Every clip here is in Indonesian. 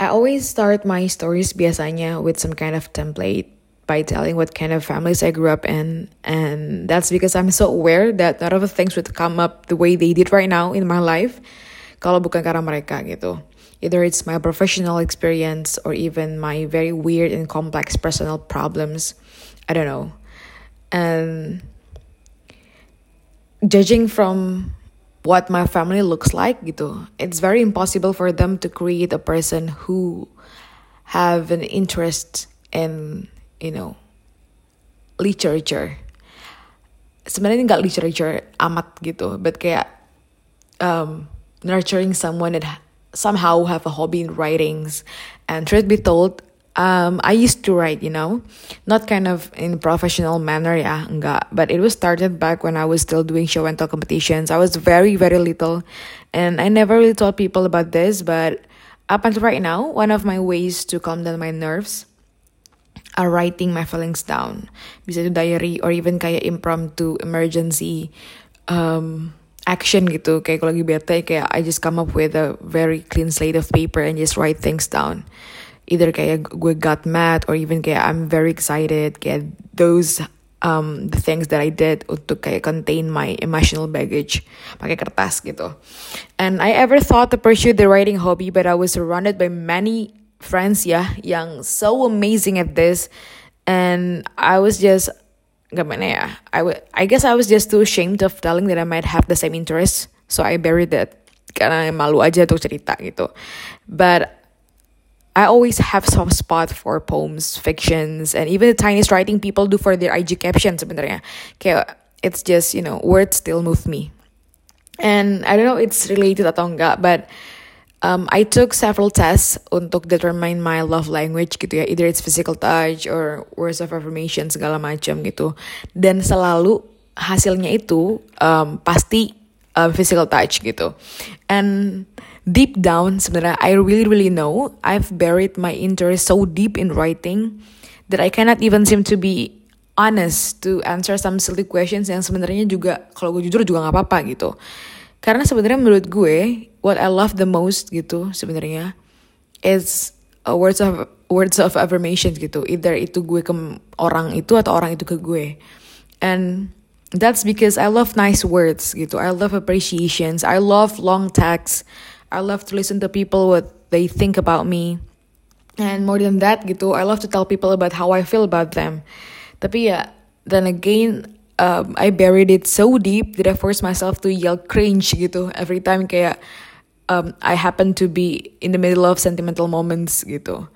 I always start my stories biasanya with some kind of template by telling what kind of families I grew up in. And that's because I'm so aware that none of the things would come up the way they did right now in my life kalau bukan karena mereka gitu. Either it's my professional experience or even my very weird and complex personal problems. I don't know. And judging from what my family looks like gitu. It's very impossible for them to create a person who have an interest in, you know, literature. Sebenarnya nggak literature amat gitu, but kayak um, nurturing someone that somehow have a hobby in writings. And truth be told, um, I used to write, you know, not kind of in professional manner, yeah, enggak. But it was started back when I was still doing show and tell competitions. I was very, very little, and I never really told people about this. But up until right now, one of my ways to calm down my nerves are writing my feelings down. Bisa itu diary or even kayak impromptu emergency um, action gitu. Kayak kalau lagi bete, kayak I just come up with a very clean slate of paper and just write things down either kayak gue got mad or even kayak I'm very excited kayak those um, the things that I did untuk kayak contain my emotional baggage pakai kertas gitu. And I ever thought to pursue the writing hobby, but I was surrounded by many friends ya yang so amazing at this, and I was just gimana ya? I I guess I was just too ashamed of telling that I might have the same interests, so I buried it karena malu aja tuh cerita gitu. But I always have some spot for poems, fictions, and even the tiniest writing people do for their IG captions sebenarnya. Kayak it's just, you know, words still move me. And I don't know it's related atau enggak, but um, I took several tests untuk determine my love language gitu ya. Either it's physical touch or words of affirmation segala macam gitu. Dan selalu hasilnya itu um, pasti um, physical touch gitu. And deep down sebenarnya I really really know I've buried my interest so deep in writing that I cannot even seem to be honest to answer some silly questions yang sebenarnya juga kalau gue jujur juga nggak apa-apa gitu. Karena sebenarnya menurut gue what I love the most gitu sebenarnya is a words of words of affirmation gitu. Either itu gue ke orang itu atau orang itu ke gue. And that's because I love nice words gitu. I love appreciations. I love long texts. I love to listen to people what they think about me. And more than that gitu, I love to tell people about how I feel about them. Tapi ya, then again, um, I buried it so deep that I forced myself to yell cringe gitu every time kayak um, I happen to be in the middle of sentimental moments gitu.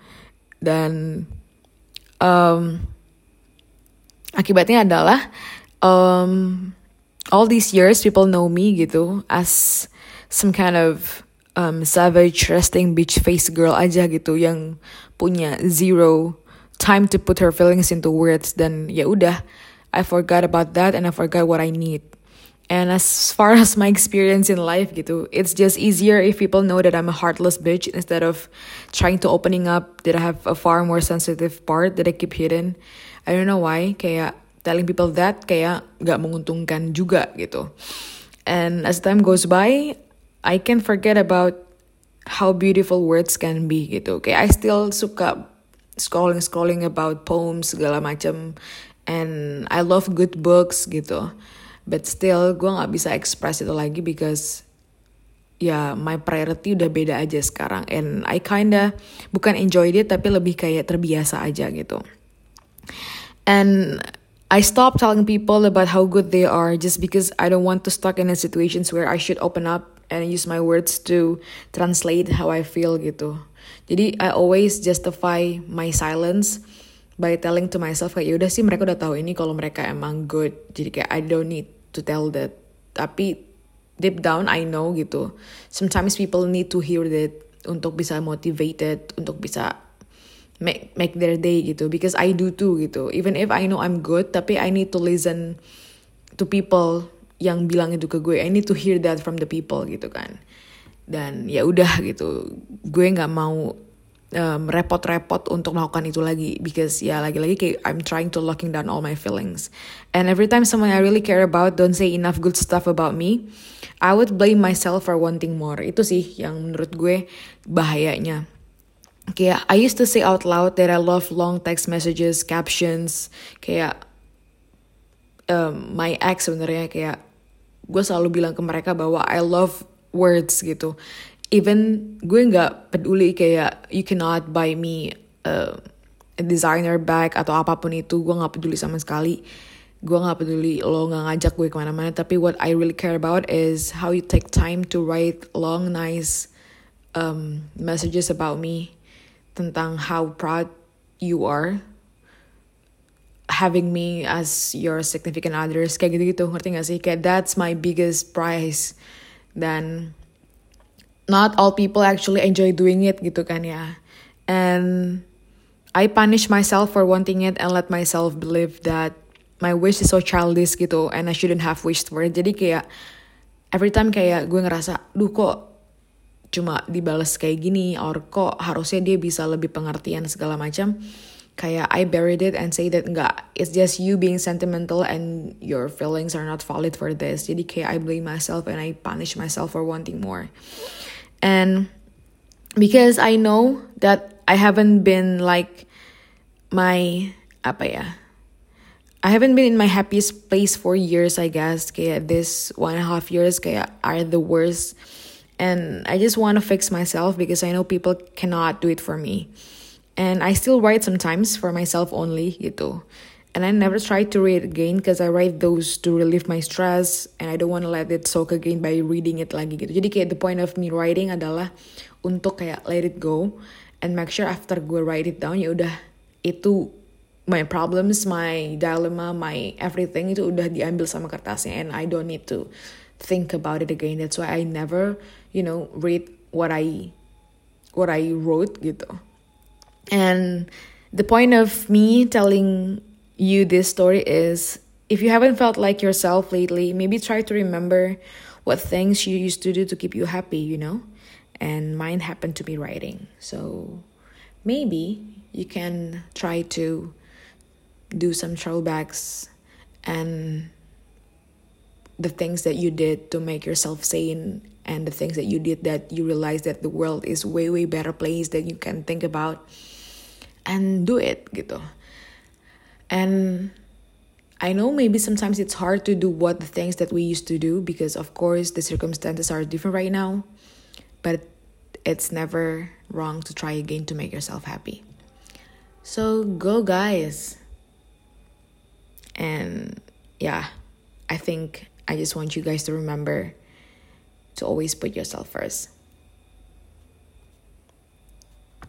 Dan um, akibatnya adalah um, all these years people know me gitu as some kind of um, savage resting beach face girl aja gitu yang punya zero time to put her feelings into words dan ya udah I forgot about that and I forgot what I need. And as far as my experience in life gitu, it's just easier if people know that I'm a heartless bitch instead of trying to opening up that I have a far more sensitive part that I keep hidden. I don't know why, kayak telling people that kayak gak menguntungkan juga gitu. And as time goes by, I can forget about how beautiful words can be gitu. Kayak I still suka scrolling scrolling about poems segala macam and I love good books gitu. But still gue nggak bisa express itu lagi because ya yeah, my priority udah beda aja sekarang and I kinda bukan enjoy it tapi lebih kayak terbiasa aja gitu. And I stopped telling people about how good they are just because I don't want to stuck in a situations where I should open up and use my words to translate how I feel gitu. Jadi I always justify my silence by telling to myself kayak yaudah sih mereka udah tahu ini kalau mereka emang good. Jadi kayak I don't need to tell that. Tapi deep down I know gitu. Sometimes people need to hear that untuk bisa motivated, untuk bisa make make their day gitu. Because I do too gitu. Even if I know I'm good, tapi I need to listen to people yang bilang itu ke gue I need to hear that from the people gitu kan. Dan ya udah gitu gue nggak mau um, repot-repot untuk melakukan itu lagi because ya lagi-lagi kayak I'm trying to locking down all my feelings. And every time someone I really care about don't say enough good stuff about me I would blame myself for wanting more. Itu sih yang menurut gue bahayanya. Kayak I used to say out loud that I love long text messages, captions, kayak um, my ex sebenarnya kayak gue selalu bilang ke mereka bahwa I love words gitu. Even gue nggak peduli kayak you cannot buy me a designer bag atau apa pun itu, gue nggak peduli sama sekali. Gue nggak peduli lo nggak ngajak gue ke mana-mana, tapi what I really care about is how you take time to write long, nice um, messages about me tentang how proud you are having me as your significant others kayak gitu-gitu ngerti gak sih? Kayak that's my biggest prize. Dan not all people actually enjoy doing it gitu kan ya. And I punish myself for wanting it and let myself believe that my wish is so childish gitu and I shouldn't have wished for it. Jadi kayak every time kayak gue ngerasa duh kok cuma dibales kayak gini or kok harusnya dia bisa lebih pengertian segala macam kayak I buried it and say that enggak it's just you being sentimental and your feelings are not valid for this. Jadi kayak I blame myself and I punish myself for wanting more. And because I know that I haven't been like my apa ya I haven't been in my happiest place for years I guess. Kayak this one and a half years kayak are the worst. And I just want to fix myself because I know people cannot do it for me. And I still write sometimes for myself only gitu. And I never try to read again because I write those to relieve my stress and I don't want to let it soak again by reading it lagi gitu. Jadi kayak the point of me writing adalah untuk kayak let it go and make sure after gue write it down ya udah itu my problems, my dilemma, my everything itu udah diambil sama kertasnya and I don't need to think about it again. That's why I never you know read what i what i wrote gitu and the point of me telling you this story is if you haven't felt like yourself lately maybe try to remember what things you used to do to keep you happy you know? And mine happened to be writing. So maybe you can try to do some throwbacks and the things that you did to make yourself sane and the things that you did that you realize that the world is way way better place that you can think about and do it gitu. And I know maybe sometimes it's hard to do what the things that we used to do because of course the circumstances are different right now but it's never wrong to try again to make yourself happy. So go guys. And yeah I think I just want you guys to remember to always put yourself first.